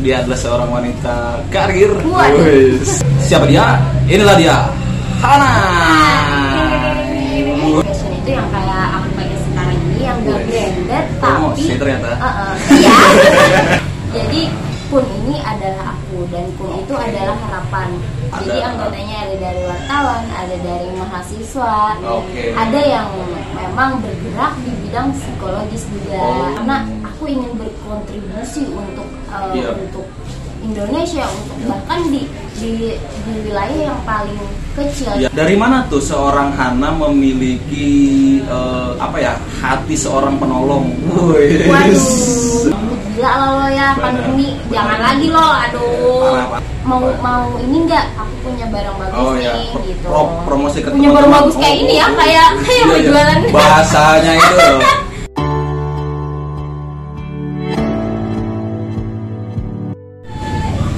dia adalah seorang wanita karir. Siapa dia? Inilah dia, Hana. Fashion itu yang kayak aku pakai sekarang ini yang gak branded Promosi tapi ternyata. Uh-uh. Iya. Jadi kun ini adalah aku dan kun itu adalah harapan. Jadi Ada- anggotanya ada dari wartawan, ada dari mahasiswa, Oke. ada yang memang bergerak di bidang psikologis juga. Oh. Karena aku ingin berkontribusi untuk uh, Iya. untuk Indonesia, untuk bahkan di di di wilayah yang paling kecil. Ya, dari mana tuh seorang Hana memiliki eh, apa ya hati seorang penolong? Waduh, gila lo, lo ya pandemi, jangan lagi lo, aduh. Parah, parah. Mau mau ini enggak? Aku punya barang bagus Oh nih, ya, pro- gitu. pro- promosi ke Punya barang bagus kayak Oh, ini ya, oh, kayak oh, kayak iya, mau iya. jualan. Bahasanya itu.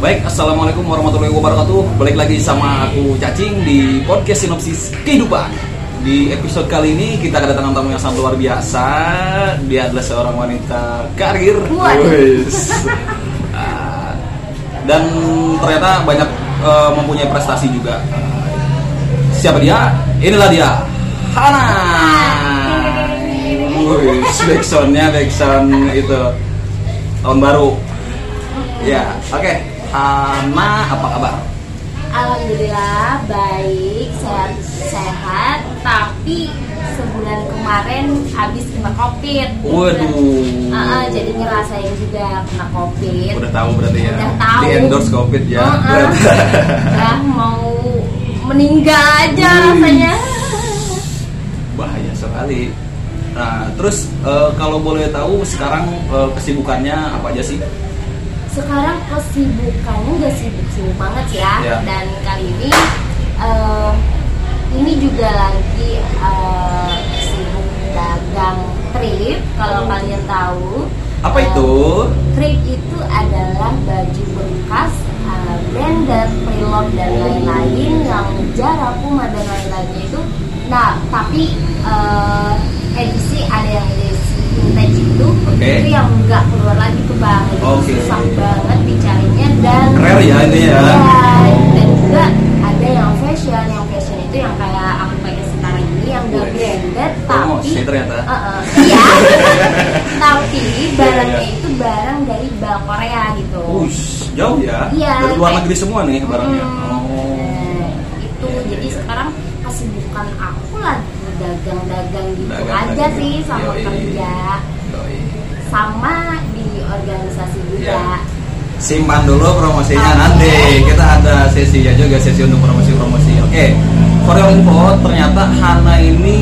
Baik, assalamualaikum warahmatullahi wabarakatuh. Balik lagi sama aku Cacing di podcast sinopsis kehidupan. Di episode kali ini kita kedatangan tamu yang sangat luar biasa. Dia adalah seorang wanita karir. Ah, dan ternyata banyak eh, mempunyai prestasi juga. Siapa dia? Inilah dia, Hana. Wih, backsoundnya backsound itu tahun baru. Ya, oke. Hana, apa kabar? Alhamdulillah baik, sehat sehat, tapi sebulan kemarin habis kena covid. Waduh. Ah, ah, jadi ngerasain juga kena covid. Udah tahu berarti ya. Udah tahu. Di endorse covid ya. Ah, ah. Udah mau meninggal aja Wih. rasanya. Bahaya sekali. Nah, terus eh, kalau boleh tahu sekarang eh, kesibukannya apa aja sih? Sekarang kesibukannya udah sibuk-sibuk banget ya. Ya. Dan kali ini eh, ini juga lagi eh, sibuk dagang trip. Kalau Oh. kalian tahu. Apa Eh, itu? Trip itu adalah baju bekas, uh, branded, preloved dan lain-lain yang Zara, Puma dan lain-lainnya itu. Nah, tapi uh, edisi ada yang edisi vintage itu, Oke. itu yang nggak keluar lagi tuh bang. Itu Oke. susah banget dicarinya dan Rare ya ini ya. Iya, Oh. dan juga ada yang fashion, yang fashion itu yang kayak aku pakai sekarang ini yang nggak Wih. branded Promosi tapi ternyata. Uh-uh, iya. Tapi barangnya Iya, iya. itu barang dari Bal Korea gitu. Ush, jauh ya. Iya, Dari luar negeri semua nih barangnya. Hmm, Oh. nah, itu Iya, jadi iya. sekarang kesibukan aku lagi dagang-dagang gitu Dagang aja lagi. sih sama Yoi. kerja Yoi. sama di organisasi juga. Iya. Simpan dulu promosinya Oke. nanti. Kita ada sesinya juga sesi untuk promosi-promosi. Oke. For your info, ternyata Hana ini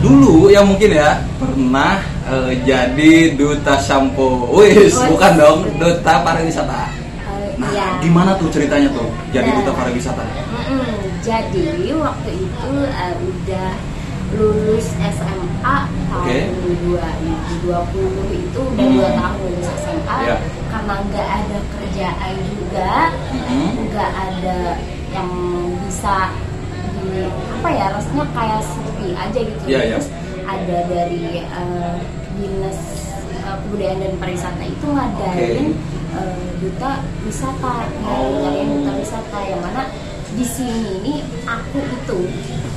dulu ya mungkin ya pernah eh, jadi duta shampoo. Wis, bukan dong, duta pariwisata. Eh, Nah, iya. gimana tuh ceritanya tuh jadi Nah. duta pariwisata? Mm-mm. Jadi waktu itu eh, udah lulus SMA tahun Oke. 2020 itu udah Hmm. dua tahun lulus SMA Iya. karena nggak ada kerjaan juga Mhm. nggak ada yang bisa di apa ya rasanya kayak sepi aja gitu Iya, iya. terus ada dari eh, dinas eh, kebudayaan dan pariwisata itu ngadain eh, duta wisata Oh. ngadain duta wisata yang mana di sini ini aku itu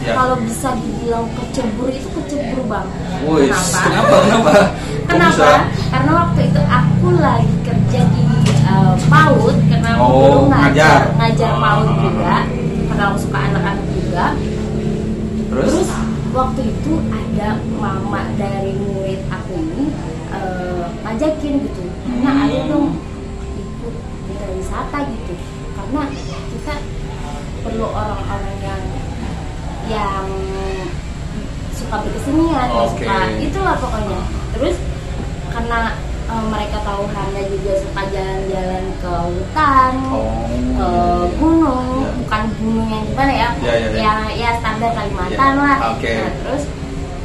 Iya. kalau bisa dibilang kecebur itu kecebur banget Wis, kenapa? Kenapa? Kenapa? Karena waktu itu aku lagi kerja di uh, PAUD karena aku Oh, dulu ngajar. ngajar Oh. PAUD juga karena aku suka anak-anak juga. Terus? Terus waktu itu ada mama dari murid aku ini uh, ngajakin gitu. Nah, Hmm. ayo dong ikut wisata gitu. Karena kita perlu orang-orang yang yang suka berkesenian, Oke. suka itulah pokoknya. Terus karena uh, mereka tahu Hana juga suka jalan-jalan ke hutan, Oh. ke gunung, Ya. bukan gunung yang gimana ya, Ya, ya, ya. ya, ya standar Kalimantan Ya, lah. oke. Nah, terus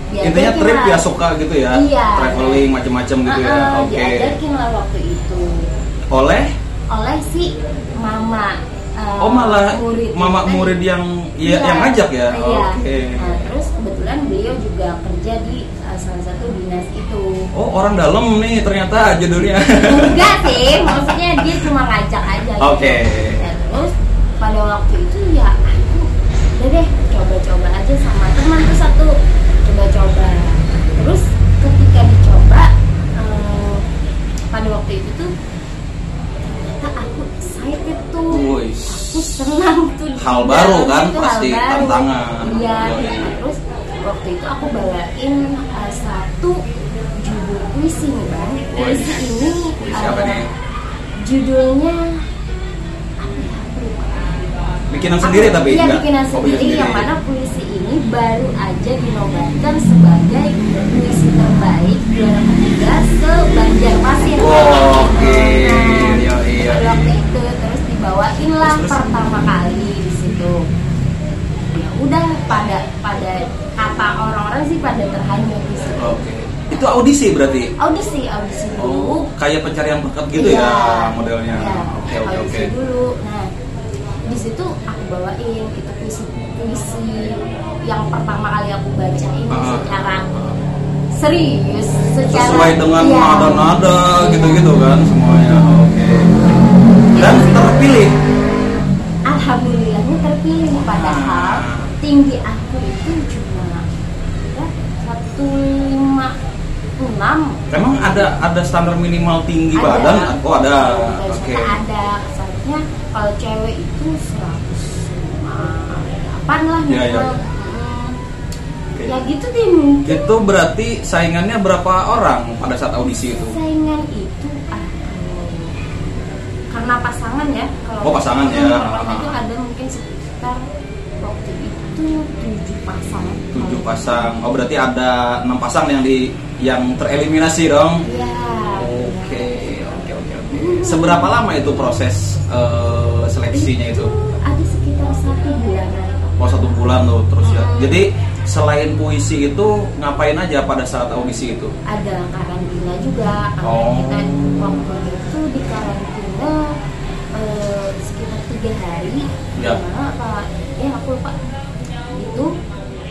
Intinya trip lah. ya suka gitu ya, Iya. traveling macam-macam gitu ya. Uh-uh, Oke. Diajakin lah waktu itu Oleh? oleh si mama uh, Oh malah murid mama kita murid yang ya, Iya. yang ngajak ya. Iya. Oke. Nah, terus kebetulan beliau juga kerja di uh, salah satu dinas itu. Oh orang dalam nih ternyata judulnya. Enggak sih, maksudnya dia cuma ngajak aja. gitu. Oke. Ya, terus pada waktu itu ya aku udah deh coba-coba aja sama teman tuh satu coba-coba. Terus ketika dicoba eh, pada waktu itu tuh Wih. Aku senang tuh. Hal baru kan, hal pasti baru. tantangan. Iya. Yoi. nah, terus waktu itu aku bawain eh, satu judul puisi nih bang. Puisi ini Siapa eh, nih? judulnya ya. Bikinan sendiri tapi iya enggak? bikinan Oh, sendiri, bikin yang mana puisi ini baru aja dinobatkan sebagai puisi terbaik juara ketiga se Banjarmasin. Oh, Oke. Nah, Iya iya. waktu itu terus dibawain lah pertama kali di situ. Ya udah pada pada kata orang-orang sih pada terhanyut di situ. Oke. Itu audisi berarti? Audisi audisi dulu. Oh, kayak pencarian bakat gitu Iya. ya modelnya. Iya, Oke oke oke. dulu. Nah, di situ aku bawain itu puisi puisi yang pertama kali aku bacain Ah. secara serius, secara Sesuai dengan iya. nada-nada Iya. gitu-gitu kan semuanya. Oke. Dan terpilih. Alhamdulillahnya terpilih padahal Ah. tinggi aku itu cuma ya, satu lima enam Emang ada ada standar minimal tinggi Ada. badan? Oh ada. Oke. sana ada seharusnya kalau cewek itu 108 lah Iya, iya. minimal. Hmm. Oke. ya gitu deh mungkin Itu berarti saingannya berapa orang pada saat audisi itu? saingan itu aduh, karena pasangan ya kalau Oh, pasangan ya. Itu ada mungkin sekitar waktu itu tujuh pasang Tujuh pasang. Oh berarti ada enam pasang yang di yang tereliminasi dong? Iya. Oke oke oke oke. Seberapa lama itu proses eh, seleksinya itu? ada sekitar satu bulanan Oh satu bulan tuh terus ya. Hmm. Jadi selain puisi itu ngapain aja pada saat audisi itu? ada karantina juga karena Oh. kita waktu itu di karantina eh, sekitar tiga hari Ya. Gimana apa ya aku lupa itu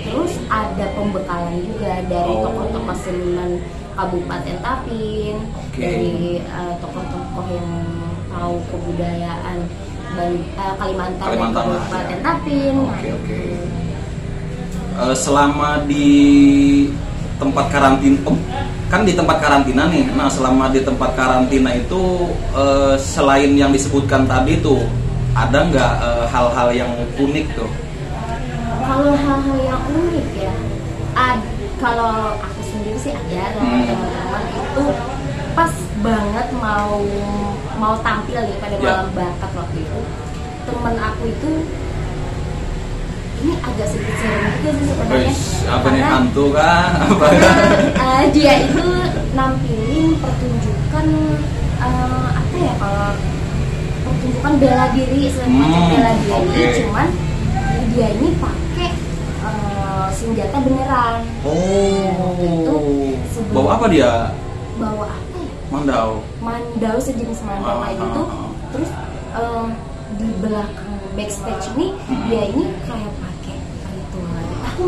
terus ada pembekalan juga dari Oh. tokoh-tokoh seniman Kabupaten Tapin Oke. dari eh, tokoh-tokoh yang tahu kebudayaan Bali- eh, Kalimantan, Kalimantan dan Kabupaten ya. Tapin Oke, oke. Eh, selama di tempat karantina kan di tempat karantina nih nah selama di tempat karantina itu eh, selain yang disebutkan tadi tuh ada nggak eh, hal-hal yang unik tuh Kalau hal-hal yang unik ya, ad, kalau aku sendiri sih ada Hmm. teman-teman itu pas banget mau mau tampil ya pada Ya. malam bakat waktu itu. Temen aku itu ini agak sedikit serem juga sih sebenarnya. Apa nih hantu kah? Apa? eh, dia itu nampilin pertunjukan eh, apa ya kalau pertunjukan bela diri semacam Hmm, bela diri. oke. cuman dia ini pakai eh, senjata beneran. Oh. Bawa apa dia? Bawa apa ya? Mandau. Mandau sejenis mandau Ah, gitu. ah, ah. terus eh, di belakang backstage ini Hmm. dia ini kayak pakai ritual aku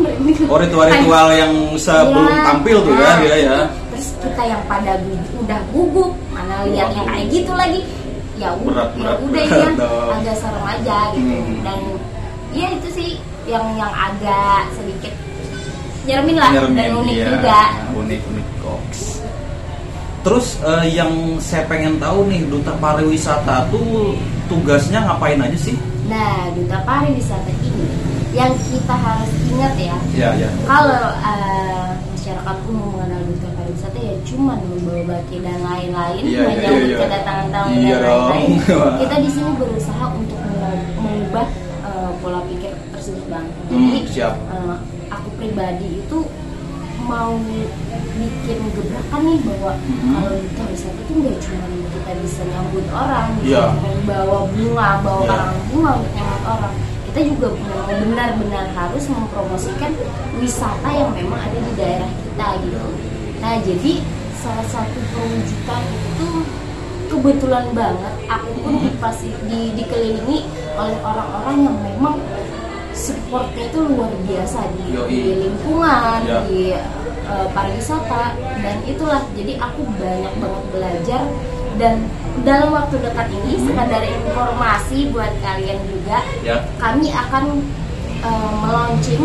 oh ritual-ritual yang sebelum Iya. tampil tuh ya Nah, dia ya terus kita yang pada udah gugup mana lihat yang kayak gitu lagi ya u- Berat, ya berat, udah berat ya agak serem aja gitu Hmm. dan ya itu sih yang yang agak sedikit nyeremin lah dan Nyermin, unik iya. juga unik unik koks terus eh, yang saya pengen tahu nih duta pariwisata tuh tugasnya ngapain aja sih nah duta pariwisata ini yang kita harus ingat ya ya ya kalau eh, masyarakat umum mengenal duta pariwisata ya cuma membawa baki dan lain-lain iya, menyambut iya, iya. kedatangan tamu Iya dan lain-lain kita di sini berusaha untuk mengu- mengubah eh, pola pikir tersebut bang jadi Hmm, siap. eh, aku pribadi itu mau bikin gebrakan nih bahwa Mhm. kalau duta wisata itu nggak cuma kita bisa nyambut orang Iya. bisa bawa bunga bawa karang bunga untuk nyambut orang kita juga benar-benar harus mempromosikan wisata yang memang ada di daerah kita gitu nah jadi salah satu perwujudan itu kebetulan banget aku pun dipasi, di, dikelilingi oleh orang-orang yang memang supportnya itu luar biasa di, di lingkungan Ya. di eh, pariwisata dan itulah jadi aku banyak banget belajar dan dalam waktu dekat ini Hmm. sekadar informasi buat kalian juga Ya. kami akan eh, melaunching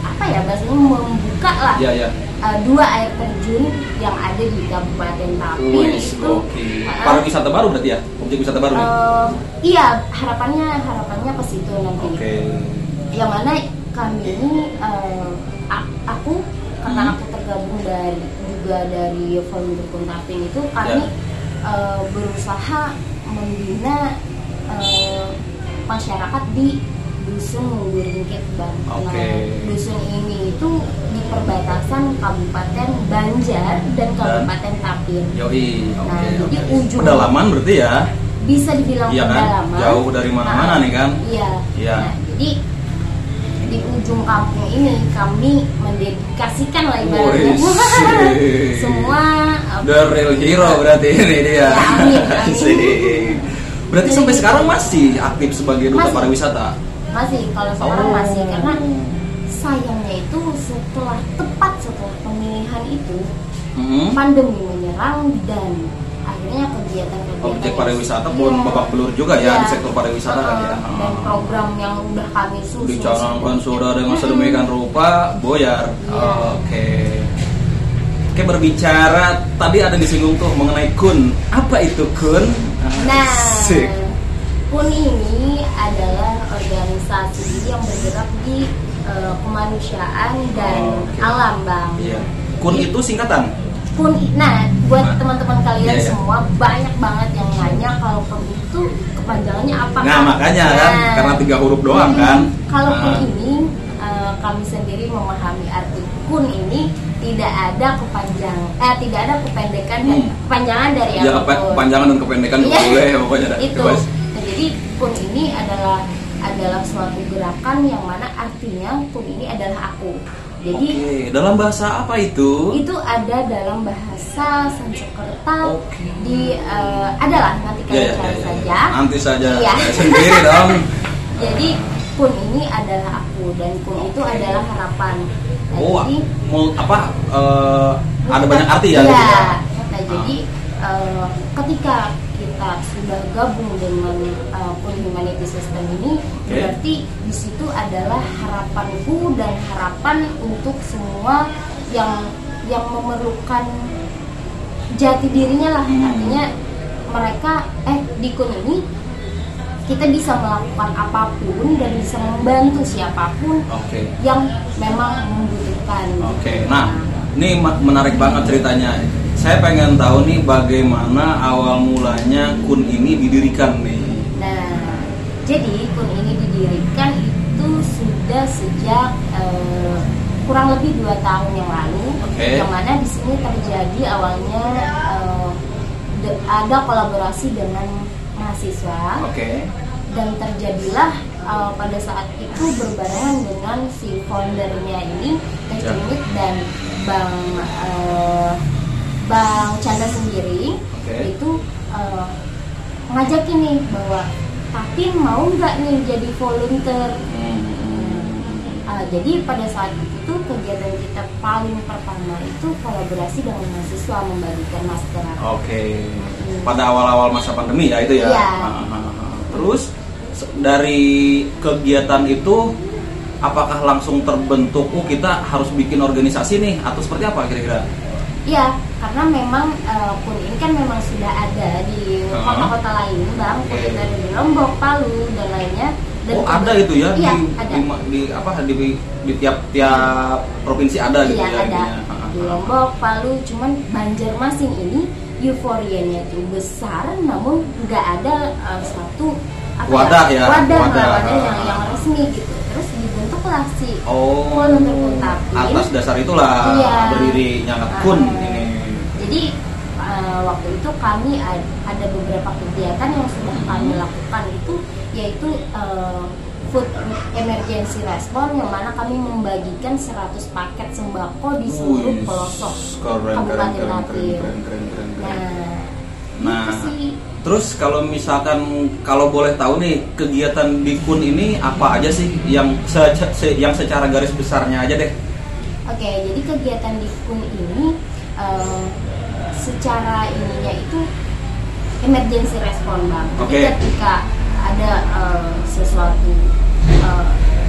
apa ya bahasanya membuka lah Ya ya. eh, dua air terjun yang ada di Kabupaten Tapin itu oke. eh, Pariwisata baru berarti ya? Objek wisata baru nih. eh, iya harapannya harapannya ke situ nanti Oke. Yang mana kami ini a- aku karena Hmm. aku tergabung dari juga dari volunteer Kuntaping itu kami Ya. eh, berusaha membina eh, masyarakat di dusun Mungguringkit Bang. Nah, Oke. dusun ini itu di perbatasan Kabupaten Banjar dan Kabupaten Tapin. Yoi. Nah, jadi ujung- Pedalaman berarti ya? Bisa dibilang Iya kan? pedalaman. Jauh dari mana-mana Nah, nih kan? Iya. Iya. Nah, jadi di ujung kampung ini kami mendedikasikan lah ibaratnya semua uh, The real hero berarti ini dia. Ya, amin, amin. Berarti sampai sekarang masih aktif sebagai duta Masih. pariwisata? masih kalau sekarang Oh. masih karena sayangnya itu setelah tepat setelah pemilihan itu Hmm. pandemi menyerang dan akhirnya kegiatan-kegiatan Objek pariwisata pun Iya. babak belur juga ya Iya. di sektor pariwisata kan ya. Dan program yang udah kami susun Dicanangkan sudah dengan sedemikian rupa boyar. Iya. Oke. Oke berbicara tadi ada disinggung tuh mengenai kun. Apa itu kun? Nah, Asik. PUN ini adalah organisasi yang bergerak di eh, kemanusiaan dan Oh, oke. alam, Bang. Iya. Kun itu singkatan. PUN, nah buat Nah. teman-teman kalian Iya, iya. semua banyak banget yang nanya kalau PUN itu kepanjangannya apa? Nah makanya kan Nah, karena tiga huruf doang hmm, kan. Kalau PUN Nah. ini eh, kami sendiri memahami arti PUN ini tidak ada kepanjang, eh tidak ada kependekan dan Hmm. kepanjangan dari Ya apa pun. kepanjangan dan kependekan Iya. boleh pokoknya dah. itu Bebas. nah, jadi pun ini adalah adalah suatu gerakan yang mana artinya pun ini adalah aku jadi Oke, dalam bahasa apa itu? itu ada dalam bahasa Sanskerta Oke. di eh, adalah nanti Ya, kalian ya, cari ya, ya. saja Nanti saja Iya. sendiri dong. jadi pun ini adalah aku dan pun itu Oke. adalah harapan nah, Oh, jadi mul- apa? eh, ada banyak arti ya? Iya. Nah, jadi eh, ketika kita sudah gabung dengan uh, Pun Humanity System ini, Oke. berarti di situ adalah harapanku dan harapan untuk semua yang yang memerlukan jati dirinya lah. Hmm. Artinya mereka eh di Kun ini kita bisa melakukan apa pun dan bisa membantu siapa pun Oke. yang memang membutuhkan. Oke, nah ini menarik banget ceritanya. Saya pengen tahu nih bagaimana awal mulanya Kun ini didirikan nih. Nah, jadi kun ini didirikan itu sudah sejak eh, kurang lebih dua tahun yang lalu, Oke. yang mana di sini terjadi awalnya eh, de- ada kolaborasi dengan mahasiswa Oke. dan terjadilah eh, pada saat itu berbarengan dengan si foundernya ini Teh Ya. Cimit dan Bang eh, Bang Chandra sendiri Oke. itu eh, ngajakin nih bahwa Tapin mau nggak nih jadi volunteer Ah, jadi pada saat itu kegiatan kita paling pertama itu kolaborasi dengan mahasiswa membagikan masker Oke. Pada awal-awal masa pandemi ya itu ya. Iya. Ah, ah. Terus dari kegiatan itu apakah langsung terbentuk oh kita harus bikin organisasi nih atau seperti apa kira-kira? Iya, karena memang pun ini kan memang sudah ada di kota-kota lain, bang. Oke. Seperti dari di Lombok, Palu dan lainnya. Dan oh ada itu ya Iya, di, ada. di di apa di di tiap-tiap provinsi ada gitu iya, ya. ada ininya. Di. Lombok, Palu. Cuman Banjarmasin ini euforianya tuh besar, namun nggak ada eh, satu apa Wadah ya, wadah, wadah. wadah yang, yang resmi gitu. Terus dibentuklah si Oh, Volunteer Kuntapin. atas dasar itulah Iya. berdirinya Kun ini. Jadi uh, waktu itu kami ad- ada beberapa kegiatan yang sudah kami lakukan itu yaitu uh, food emergency response yang mana kami membagikan 100 paket sembako di seluruh Wih, pelosok Kabupaten keren. Nah, Nah, sih. terus kalau misalkan kalau boleh tahu nih kegiatan di Kun ini apa aja sih yang se- se- yang secara garis besarnya aja deh. Oke, jadi kegiatan di KUN ini eh, secara ininya itu emergency respon bang. Jadi Oke. ketika ada eh, sesuatu eh,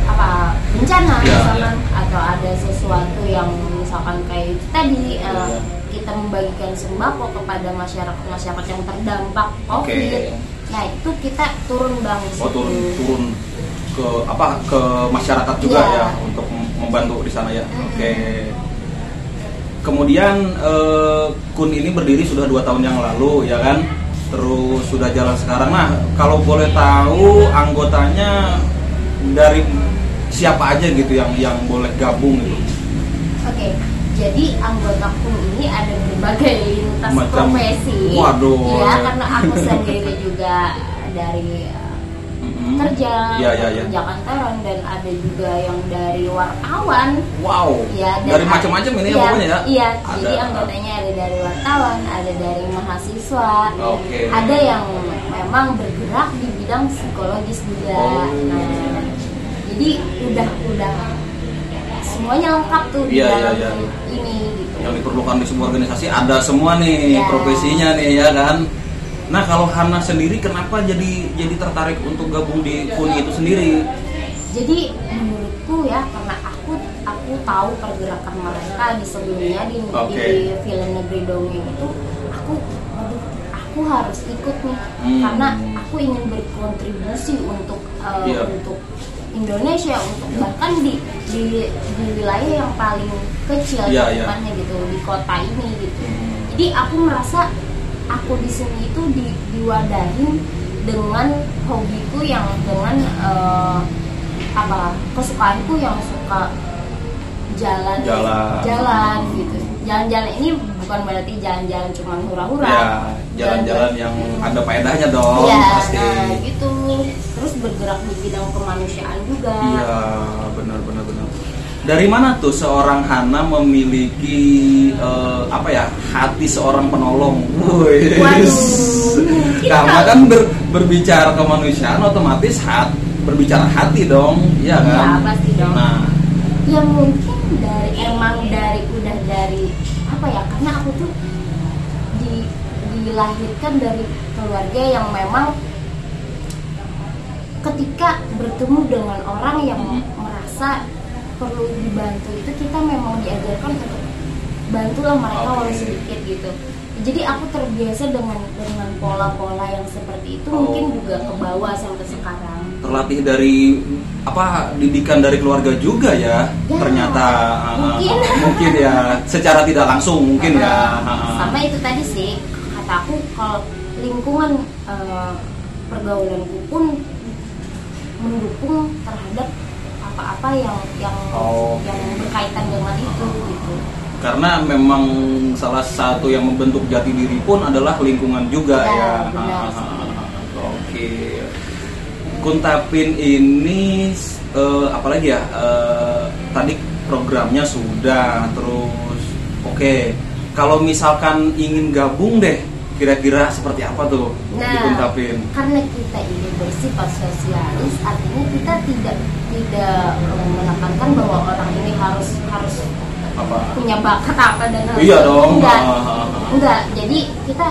apa bencana Ya, misalkan atau ada sesuatu yang misalkan kayak tadi eh, kita membagikan sembako kepada masyarakat masyarakat yang terdampak. COVID. Nah itu kita turun bang. Oh turun turun ke apa ke masyarakat juga Iya. ya untuk mem- membantu di sana ya. Mm-mm. Oke. Kemudian eh, Kun ini berdiri sudah dua tahun yang lalu ya kan. Terus sudah jalan sekarang. Nah kalau boleh tahu anggotanya dari siapa aja gitu yang yang boleh gabung gitu. Oke, jadi anggota KUN ini ada berbagai lintas Macam- profesi. Waduh. Ya, karena aku sendiri juga dari Mm-mm. kerja, Ya ya ya. kerja kantoran dan ada juga yang dari wartawan. Wow. Ya, dari macam-macam ini ya iya, pokoknya ya. Iya, Ada. jadi anggotanya ada dari wartawan, ada dari mahasiswa, Oke. ada yang memang bergerak di bidang psikologis juga. Oh. Nah, jadi udah udah semuanya lengkap tuh di Iya, iya, dalam iya. ini gitu. yang diperlukan di sebuah organisasi ada semua nih Ya. profesinya nih ya kan. Nah kalau Hana sendiri kenapa jadi jadi tertarik untuk gabung di Kuni itu sendiri? Jadi menurutku ya karena aku aku tahu pergerakan mereka di sebelumnya di, Oke. di film negeri dongeng itu aku aduh aku harus ikut nih Hmm. karena aku ingin berkontribusi untuk uh, Iya. untuk Indonesia untuk bahkan di di di wilayah yang paling kecil Iya, iya. cakupannya gitu di kota ini gitu. Hmm. Jadi aku merasa aku di sini itu di, diwadahin dengan hobiku yang dengan eh, apa kesukaanku yang suka jalan Jalan. jalan gitu. Jalan-jalan ini bukan berarti jalan-jalan cuma hura-hura. Ya jalan-jalan yang ada faedahnya dong Iya, pasti. nah gitu. Terus bergerak di bidang kemanusiaan juga. Iya benar benar benar. Dari mana tuh seorang Hana memiliki eh, apa ya hati seorang penolong? Waduh. Karena kan ber- berbicara kemanusiaan otomatis hat berbicara hati dong, iya kan? Iya, pasti dong. Nah, ya mungkin dari emang dari udah dari apa ya karena aku tuh di dilahirkan dari keluarga yang memang ketika bertemu dengan orang yang merasa perlu dibantu itu kita memang diajarkan untuk bantulah mereka walau sedikit gitu jadi aku terbiasa dengan dengan pola-pola yang seperti itu Oh. mungkin juga ke bawah sampai sekarang terlatih dari apa didikan dari keluarga juga ya, Ya, ternyata ah, mungkin. mungkin ya secara tidak langsung mungkin ya. Sama- ah. sama itu tadi sih kata aku kalau lingkungan eh, pergaulanku pun mendukung terhadap apa-apa yang yang Oh. yang berkaitan dengan itu gitu karena memang salah satu yang membentuk jati diri pun adalah lingkungan juga Ya, ya. benar Ah, ah. Oke. Kuntapin ini eh, apalagi ya? eh, tadi programnya sudah terus oke. Kalau misalkan ingin gabung deh, kira-kira seperti apa tuh di Nah, Kuntapin? karena kita ini bersifat sosialis, artinya kita tidak tidak eh, menekankan bahwa orang ini harus harus Apa? punya bakat apa dan harus Iya dong. enggak Ah, ah, ah. enggak jadi kita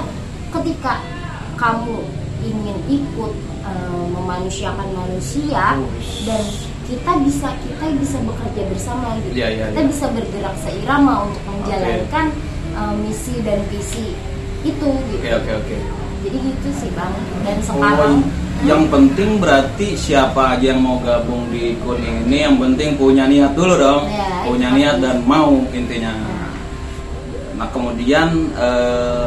ketika kamu ingin ikut eh, memanusiakan manusia Uish. dan kita bisa kita bisa bekerja bersama gitu Iya, iya, kita iya. bisa bergerak seirama untuk menjalankan eh, misi dan visi itu gitu Oke oke oke. jadi gitu sih bang dan sekarang Oh, yang penting berarti siapa aja yang mau gabung di kun ini yang penting punya niat dulu dong. Ya, punya itu niat dan mau intinya. Nah kemudian eh,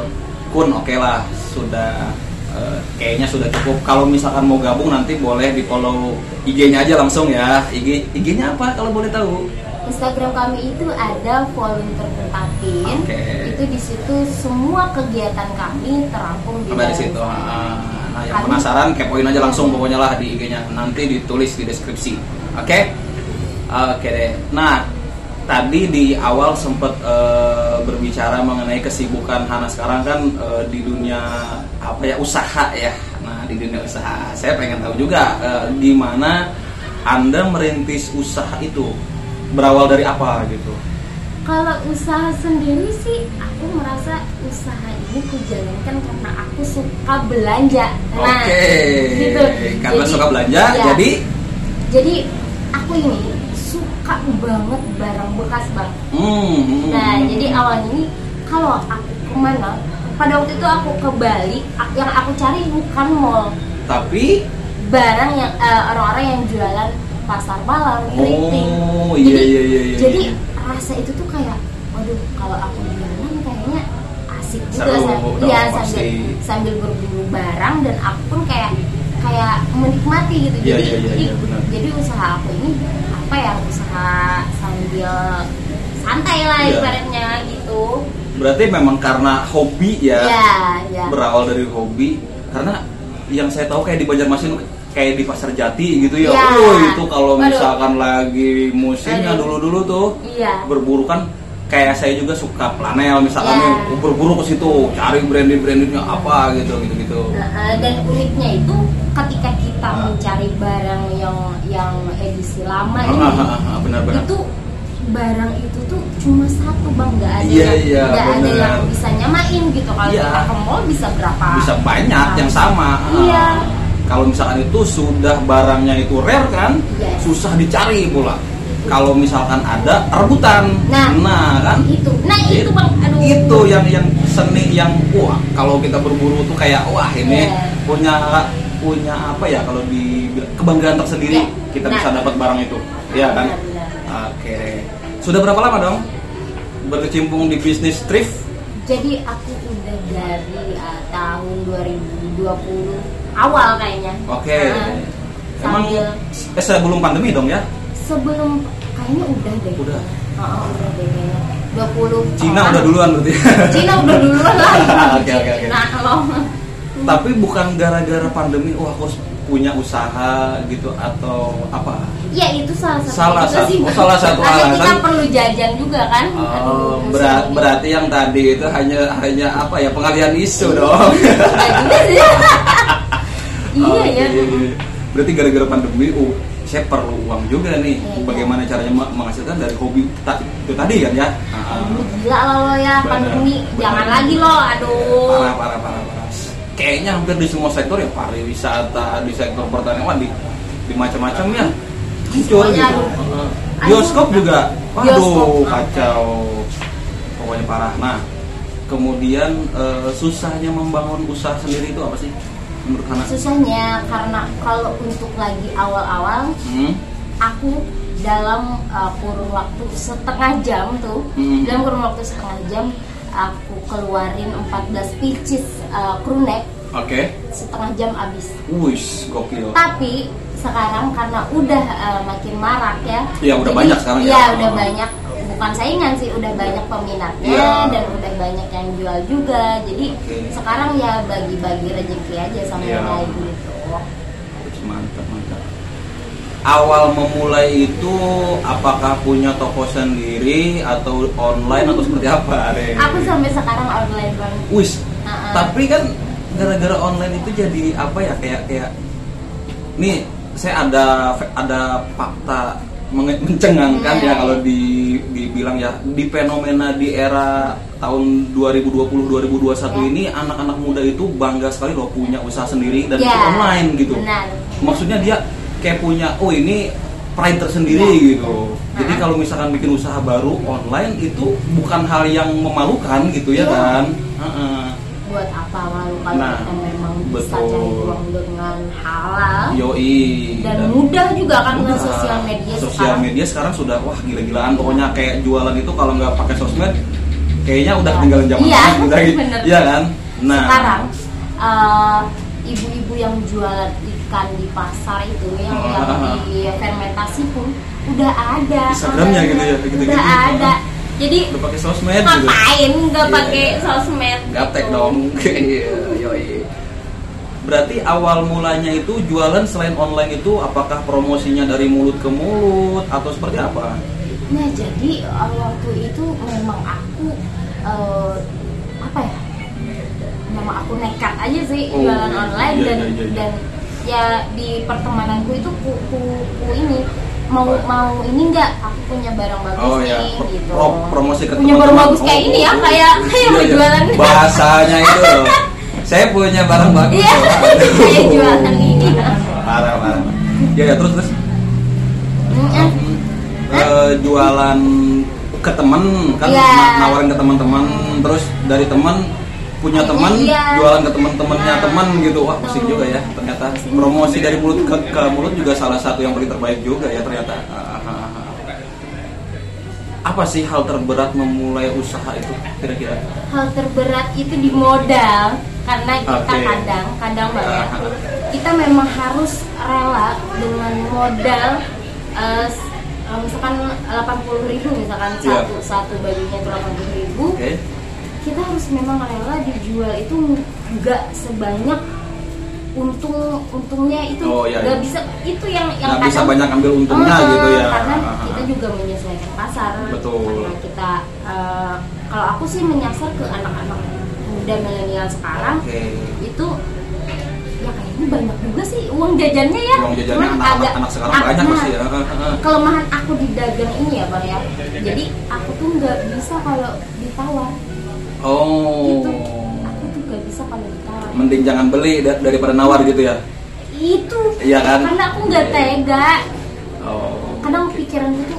kun oke lah sudah eh, kayaknya sudah cukup. Kalau misalkan mau gabung nanti boleh di follow IG-nya aja langsung ya. IG IG-nya apa kalau boleh tahu? Instagram kami itu ada volunteer Kuntapin. Oke. Itu di situ semua kegiatan kami terampung di situ. Ah, nah yang penasaran kepoin aja langsung pokoknya lah di IG-nya. Nanti ditulis di deskripsi. Oke? Oke deh. Nah tadi di awal sempat eh, berbicara mengenai kesibukan Hana. Sekarang kan eh, di dunia apa ya usaha ya. Nah di dunia usaha, saya pengen tahu juga eh, gimana anda merintis usaha itu. Berawal dari apa gitu? Kalau usaha sendiri sih, aku merasa usaha ini kujalankan karena aku suka belanja. Nah, Oke, gitu. karena Jadi, suka belanja, ya, jadi jadi aku ini suka banget barang bekas bang. hmm, hmm, Nah, hmm. jadi awalnya ini kalau aku ke mana, pada waktu itu aku ke Bali, yang aku cari bukan mall, tapi barang yang eh, orang-orang yang jualan pasar malam, keriting. Oh, iya, jadi, iya, iya, iya, jadi iya. Rasa itu tuh kayak, waduh, kalau aku jualan kayaknya asik juga Seru, sam- dong, iya, pasti. sambil sambil berburu barang dan aku pun kayak kayak menikmati gitu. Iya, jadi iya, iya, jadi, benar. jadi usaha aku ini apa ya usaha sambil santai lah Iya. ibaratnya gitu. berarti memang karena hobi ya, Iya, iya. berawal dari hobi. Karena yang saya tahu kayak di Banjarmasin kayak di pasar Jati gitu ya. Iya. Oh, itu kalau misalkan lagi musimnya dulu-dulu tuh Iya. berburu kan kayak saya juga suka planel misalkan Iya. nih berburu ke situ cari branded-brandednya apa gitu gitu-gitu. Nah, eh, dan uniknya itu ketika kita Ah. mencari barang yang yang edisi lama Ah, ini ah, ah, ah, benar-benar. itu barang itu tuh cuma satu bang nggak ada Iya, yang iya, nggak ada benar. yang bisa nyamain gitu kalau Iya. kita ke mall bisa berapa bisa banyak Ah. yang sama. Iya. Ah. Kalau misalkan itu sudah barangnya itu rare kan, Yes. susah dicari pula. Kalau misalkan ada rebutan, Nah. kan itu nah itu It- bang aduh itu yang yang seni yang wah kalau kita berburu tuh kayak wah ini Iya. punya punya apa ya kalau di kebanggaan tersendiri Iya. kita Nah. bisa dapat barang itu, ya kan? Oke. Sudah berapa lama dong berkecimpung di bisnis thrift? jadi aku udah dari uh, tahun 2020 awal kayaknya Oke. Nah, Emang sambil eh, sebelum pandemi dong ya? sebelum kayaknya udah deh Udah. Heeh, udah deh kayaknya 20 Cina udah duluan berarti. Cina udah duluan lah Oke, oke, oke. nah kalau Tapi bukan gara-gara pandemi, wah aku harus punya usaha gitu atau apa? ya itu salah satu Salah satu- sih, oh, salah satu Karena kita alasan. perlu jajan juga kan Oh, Aduh, berat, pusing. berarti yang tadi itu hanya hanya apa ya pengalian isu dong. Nggak juga sih iya Oh, ya iya. Berarti gara-gara pandemi, oh saya perlu uang juga nih. Iya. Bagaimana caranya menghasilkan dari hobi ta- itu tadi kan ya? Ah, Aduh, gila lo lo ya Bener, pandemi bener. jangan lagi lo aduh parah parah parah parah kayaknya hampir di semua sektor ya pariwisata di sektor pertanian di di macam-macam ya Semuanya, gitu aduh. Heeh. Aduh. bioskop juga waduh kacau pokoknya parah nah kemudian eh, susahnya membangun usaha sendiri itu apa sih menurut Hana? susahnya karena kalau untuk lagi awal-awal Hmm? aku dalam uh, kurun waktu setengah jam tuh Hmm. dalam kurun waktu setengah jam aku keluarin 14 pieces uh, crew neck Oke, setengah jam habis wis gokil. tapi sekarang karena udah uh, makin marak ya Iya, udah banyak sekarang ya. ya udah banyak bukan saingan sih udah banyak peminatnya Iya. dan udah banyak yang jual juga jadi Oke. sekarang ya bagi-bagi rezeki aja sama Iya. yang lain gitu Mantap, mantap. Awal memulai itu apakah punya toko sendiri atau online atau seperti apa? Re? aku sampai sekarang online banget Wis, Heeh. tapi kan gara-gara online itu jadi apa ya kayak kayak nih saya ada ada fakta mencengangkan Hmm. ya kalau di dibilang ya di fenomena di era tahun 2020-2021 ini anak-anak muda itu bangga sekali loh punya usaha sendiri dan itu Ya, online gitu. benar Maksudnya dia kayak punya oh ini pride tersendiri Ya. gitu. Jadi Nah. kalau misalkan bikin usaha baru online itu bukan hal yang memalukan gitu ya Iya. kan? Heeh. buat apa malu kalau Nah, kita bisa betul. cari uang dengan halal Yoi dan, mudah juga kan dengan mudah. sosial media Sosial sekarang media sekarang sudah wah gila-gilaan pokoknya kayak jualan itu kalau nggak pakai sosmed kayaknya udah ketinggalan zaman Iya, gitu bener. Iya kan? Nah, sekarang eh, ibu-ibu yang jualan ikan di pasar itu yang Ah, yang ah, ah. di fermentasi pun udah ada Instagramnya gitu ya, gitu-gitu. udah ada jadi udah pakai sosmed gitu. ngapain nggak Iya. pakai sosmed Gaptek gitu. dong. Iya. Berarti awal mulanya itu jualan selain online itu apakah promosinya dari mulut ke mulut atau seperti apa? Nah jadi uh, waktu itu memang aku uh, apa ya? Memang aku nekat aja sih Oh, jualan online iya, dan iya, iya, iya. dan ya di pertemananku itu ku, ku, ku ini mau Apa? mau ini enggak aku punya barang bagus Oh nih ya, gitu. pro- promosi ke punya barang bagus kayak Oh, ini ya oh, kayak oh, kayak iya, mau iya. jualan. Bahasanya itu loh. Saya punya barang bagus. Iya, kayak jualan ini. Parah, parah. Ya, ya terus terus. Eh, jualan ke temen kan Iya. na- nawarin ke teman-teman terus dari teman punya teman Iya. jualan ke teman-temannya Nah. teman gitu wah pusing juga ya ternyata promosi dari mulut ke, ke mulut juga salah satu yang paling terbaik juga ya ternyata apa sih hal terberat memulai usaha itu kira-kira hal terberat itu di modal karena kita Oke. kadang kadang banget kita memang harus rela dengan modal eh, misalkan 80.000 ribu misalkan Iya. satu satu bajunya itu 80.000 ribu oke kita harus memang rela dijual itu nggak sebanyak untung untungnya itu Oh, iya, nggak iya. bisa itu yang yang nggak bisa kadang- banyak ambil untungnya Eh, gitu ya karena Ah, ah, kita ah. juga menyesuaikan pasar Betul. karena kita eh, kalau aku sih menyasar ke anak-anak muda milenial sekarang oke. itu ya kayaknya banyak juga sih uang jajannya ya. Uang jajannya Cuman anak-anak agak- anak sekarang banyak pasti ya. Ah, ah, ah. kelemahan aku di dagang ini ya bang ya. Jadi aku tuh nggak bisa kalau ditawar. Oh. Gitu. aku tuh nggak bisa kalau ditawar. Mending jangan beli da- daripada nawar gitu ya? Itu. Iya kan? karena aku nggak tega. Oh kadang pikiran itu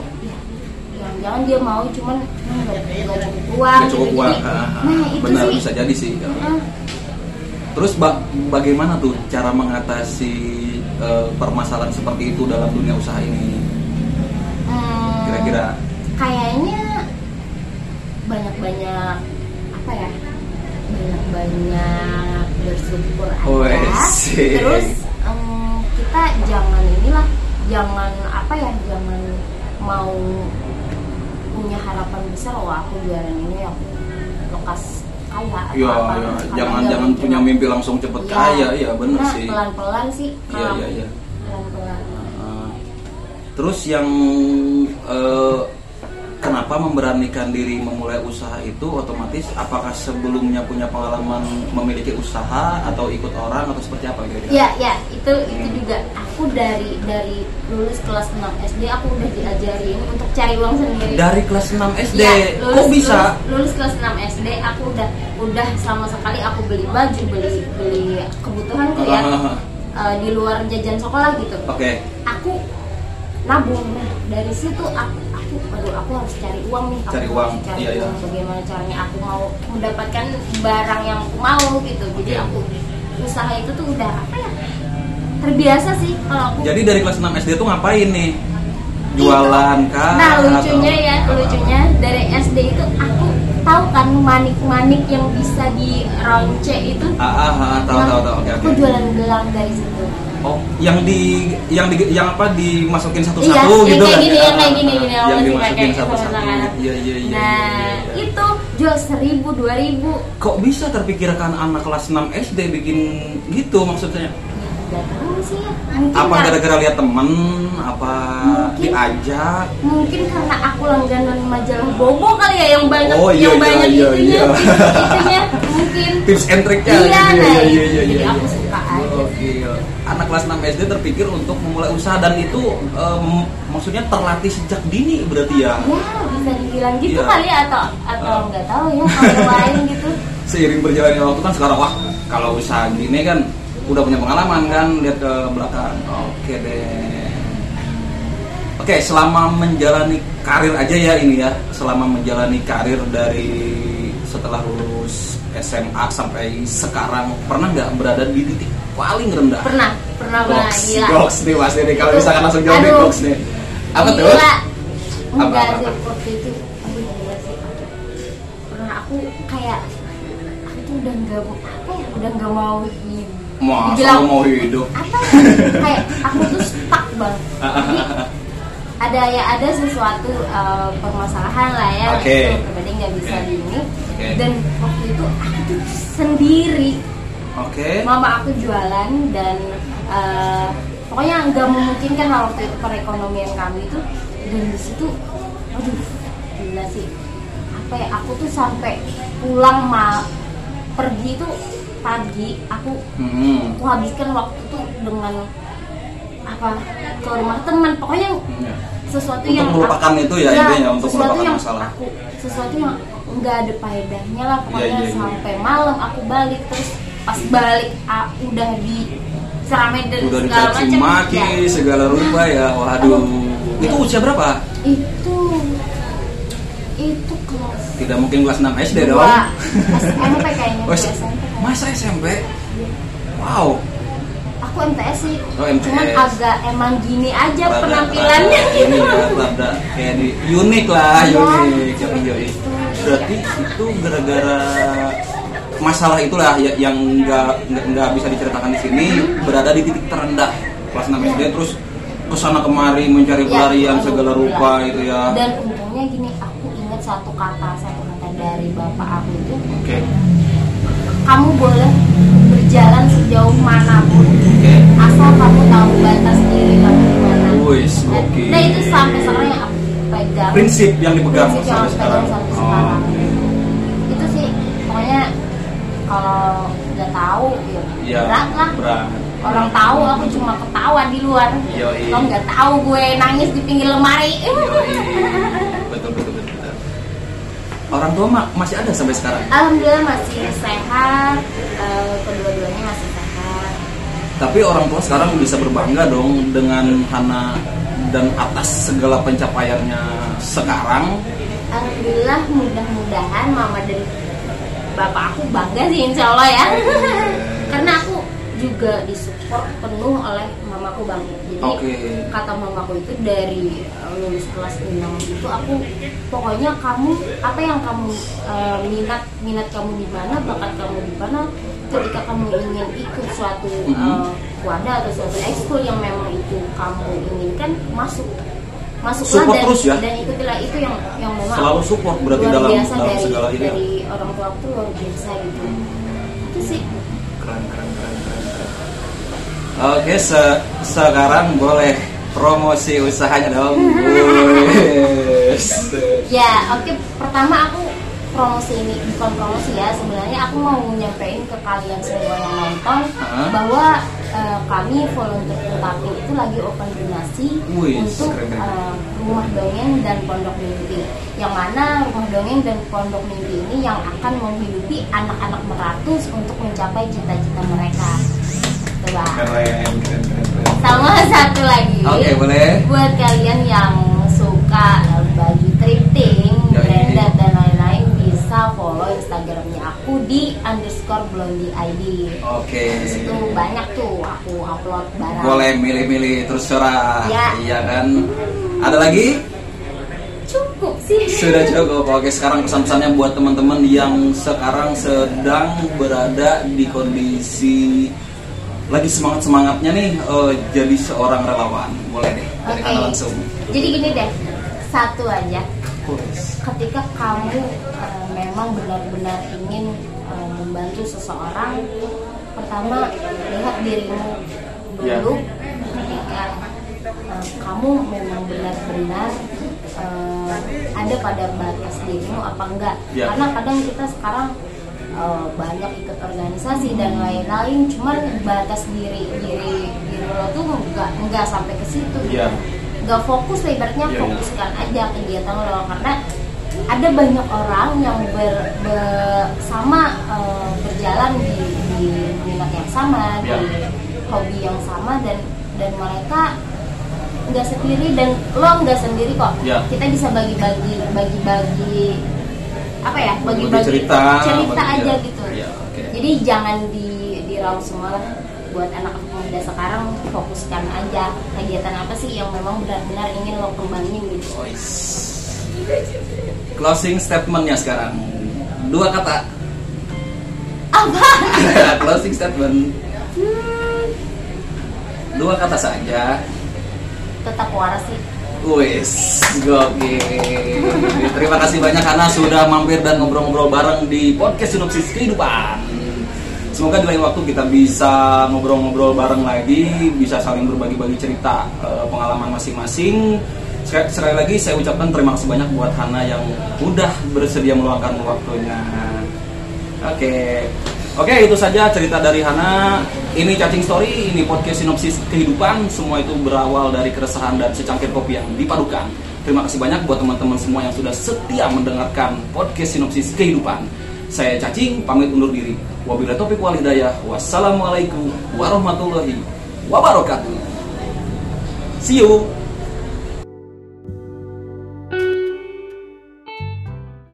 jangan-jangan dia mau cuman hmm, nggak cukup uang Nggak cukup gitu. uang Jadi, Ah, ah, ah. nah itu benar sih bisa jadi sih Heeh. terus ba- bagaimana tuh cara mengatasi eh, permasalahan seperti itu dalam dunia usaha ini Hmm, kira-kira kayaknya banyak-banyak apa ya banyak-banyak bersyukur aja Wes. terus em, kita jangan inilah jangan apa ya jangan mau punya harapan besar wah aku jualan ini aku lekas kaya ya, apa. ya jangan nggak jangan mungkin punya mimpi langsung cepet Iya. kaya. Ya bener Nah, sih. pelan-pelan sih iya iya iya. Pelan-pelan. Uh, terus yang eh, kenapa memberanikan diri memulai usaha itu otomatis apakah sebelumnya punya pengalaman memiliki usaha atau ikut orang atau seperti apa kira-kira Ya, ya, itu itu juga aku dari dari lulus kelas 6 SD aku udah diajarin untuk cari uang sendiri. dari kelas 6 SD Ya, kok bisa Lulus, lulus kelas 6 SD aku udah udah sama sekali aku beli baju, beli beli kebutuhanku ya. Ah, eh, di luar jajan sekolah gitu. oke Aku nabung. Nah, dari situ aku aduh aku harus cari uang nih. Aku Cari uang, Cari iya, iya. uang. Bagaimana caranya aku mau mendapatkan barang yang aku mau gitu. Jadi aku usaha itu tuh udah apa ya? Terbiasa sih kalau aku. jadi dari kelas 6 SD tuh ngapain nih jualan kah Nah lucunya atau- ya, lucunya dari SD itu aku tahu kan manik-manik yang bisa di round C itu. ah, ah, ah, tahu Nah, tahu tahu oke Aku oke jualan gelang dari situ. Oh yang di yang di yang apa dimasukin Iya, satu-satu yang gitu kayak kan gini, ya? yang kayak gini, gini, yang dimasukin satu-satu iya iya iya Nah iya, iya. itu jual seribu, dua ribu. kok bisa terpikirkan anak kelas 6 SD bikin gitu maksudnya Gak tahu sih ya. Mungkin apa gara-gara lihat temen apa Mungkin. diajak mungkin karena aku langganan majalah Bobo kali ya yang banyak Oh, iya, yang iya, banyak iya, itunya, iya. itunya mungkin tips and triknya Iya, gitu ya. nah, iya iya itu. iya Jadi iya aku suka aja. Anak kelas 6 SD terpikir untuk memulai usaha dan itu em, maksudnya terlatih sejak dini berarti ya ya bisa dibilang gitu Iya. kali ya atau atau Ah. nggak tahu ya kalau lain gitu seiring berjalannya waktu kan sekarang wah kalau usaha gini kan udah punya pengalaman kan lihat ke belakang oke deh oke selama menjalani karir aja ya ini ya selama menjalani karir dari setelah lulus SMA sampai sekarang pernah nggak berada di titik paling rendah pernah pernah banget Goks, gila. goks nih pasti nih kalau misalkan langsung jawab nih goks nih. Apa tuh Gila. Apa, enggak apa, sih apa? waktu itu aduh gila sih. Pernah aku kayak aku tuh udah nggak apa ya udah nggak mau hidup. Masa Dibilang- mau hidup? apa kayak aku tuh stuck bang Jadi, ada ya ada sesuatu uh, permasalahan lah ya Oke. itu berarti nggak bisa di ini. Oke. dan waktu itu aku tuh sendiri oke mama aku jualan dan uh, pokoknya nggak memungkinkan lah waktu itu perekonomian kami itu dan di situ aduh gila sih apa ya aku tuh sampai pulang ma pergi tuh pagi aku Hmm. aku habiskan waktu tuh dengan apa ke rumah teman pokoknya Ya. sesuatu Untuk yang melupakan itu ya, intinya, untuk sesuatu yang masalah. aku sesuatu yang nggak ada faedahnya lah pokoknya Iya, iya, iya. sampai malam aku balik terus pas balik ah, udah di ceramah dan Udah segala macam maki ya. segala rupa ya. Waduh. Itu usia berapa? itu itu kelas Tidak mungkin kelas 6 SD dong. dua SMP kayaknya Oh, SMP. Masa SMP? Wow. aku MTS sih Oh, MTS. cuman agak emang gini aja Rada- penampilannya rada Ini ya, rada kayak di unik lah, Iya. unik. Yoi. Berarti itu gara-gara masalah itulah ya- yang nggak nggak- bisa diceritakan di sini berada di titik terendah kelas 6 SD terus ke sana kemari mencari Ya, pelarian aduh, segala rupa itu ya. dan untungnya gini aku ingat satu kata satu kata dari bapak aku itu Oke. kamu boleh berjalan sejauh mana pun Oke. asal kamu tahu batas diri kamu di mana Wis, Nah, oke. nah itu sampai sekarang yang aku pegang Prinsip yang dipegang Prinsip yang sampai sekarang. sampai Oh, sekarang oke. itu sih pokoknya kalau nggak tahu ya Iya. berat lah Berat. orang tahu aku cuma ketawa di luar Yoi. kalau nggak tahu gue nangis di pinggir lemari Yoi. Betul, betul, betul, betul. Orang tua ma- masih ada sampai sekarang. alhamdulillah masih sehat eh, kedua-duanya masih sehat Tapi orang tua sekarang bisa berbangga dong dengan Hana dan atas segala pencapaiannya sekarang. alhamdulillah mudah-mudahan mama dan bapak aku bangga sih insya Allah ya. Karena aku juga disupport penuh oleh mamaku bang. Jadi Oke. kata mamaku itu dari uh, lulus kelas 6 itu aku pokoknya kamu apa yang kamu uh, minat minat kamu di mana bakat kamu di mana ketika kamu ingin ikut suatu uh, wadah atau suatu ekskul yang memang itu kamu inginkan masuk masuklah Support dan terus ya? dan ikutilah itu yang yang memang Selalu support berarti luar dalam biasa dalam dari segala ini. ya? dari orang tua aku tuh luar biasa gitu itu sih Keren, keren, keren, keren. keren. Oke, se- sekarang boleh promosi usahanya dong. Ya, oke. Pertama aku promosi ini bukan promosi ya. Sebenarnya aku mau nyampein ke kalian semua yang nonton Hah? bahwa eh, kami volunteer tetapi itu lagi open donasi Wih, untuk eh, rumah dongeng dan pondok mimpi. Yang mana rumah dongeng dan pondok mimpi ini yang akan menghidupi anak-anak meratus untuk mencapai cita-cita mereka. Coba. Keren, keren, keren, keren. Sama satu lagi. Oke, boleh. Buat kalian yang suka eh, baju thrifting, Yoi. branded dan lain-lain bisa follow Instagramnya aku di underscore blondie ID. Oke. Di situ banyak tuh aku upload barang. Boleh milih-milih terus cerah. Ya. Iya kan? Ada lagi? Cukup sih. Sudah cukup. Oke, sekarang pesan-pesannya buat teman-teman yang sekarang sedang berada di kondisi lagi semangat-semangatnya nih eh, jadi seorang relawan. Boleh deh dari Oke. Hana langsung. Jadi gini deh, satu aja. Ketika kamu eh, memang benar-benar ingin eh, membantu seseorang, pertama lihat dirimu Ya. dulu. Ketika eh, kamu memang benar-benar eh, ada pada batas dirimu apa enggak? Ya. Karena kadang kita sekarang eh, banyak ikut organisasi dan lain-lain, cuman batas diri diri diri lo tuh enggak enggak sampai ke situ. Iya. Nggak fokus lah ibaratnya Iya, iya. fokuskan aja kegiatan lo karena ada banyak orang yang ber, ber- sama eh, berjalan di, di minat yang sama Iya. di hobi yang sama dan dan mereka nggak sendiri dan lo nggak sendiri kok Iya. kita bisa bagi-bagi bagi-bagi apa ya Bagi bagi-bagi cerita, cerita bagi- aja iya. gitu Iya, oke. jadi jangan di diraup semua lah buat anak muda sekarang fokuskan aja kegiatan apa sih yang memang benar-benar ingin lo kembangin gitu. Closing statementnya sekarang dua kata. apa Closing statement Hmm, dua kata saja. tetap waras sih Wis, gokil. Terima kasih banyak karena sudah mampir dan ngobrol-ngobrol bareng di podcast Sinopsis Kehidupan. Semoga di lain waktu kita bisa ngobrol-ngobrol bareng lagi, bisa saling berbagi-bagi cerita eh, pengalaman masing-masing. Sekali, lagi saya ucapkan terima kasih banyak buat Hana yang udah bersedia meluangkan waktunya. Oke. Oke, itu saja cerita dari Hana. Ini cacing story, ini podcast sinopsis kehidupan. Semua itu berawal dari keresahan dan secangkir kopi yang dipadukan. Terima kasih banyak buat teman-teman semua yang sudah setia mendengarkan podcast sinopsis kehidupan. Saya Cacing, pamit undur diri. Wabillahi taufiq wal hidayah. Wassalamualaikum warahmatullahi wabarakatuh. See you.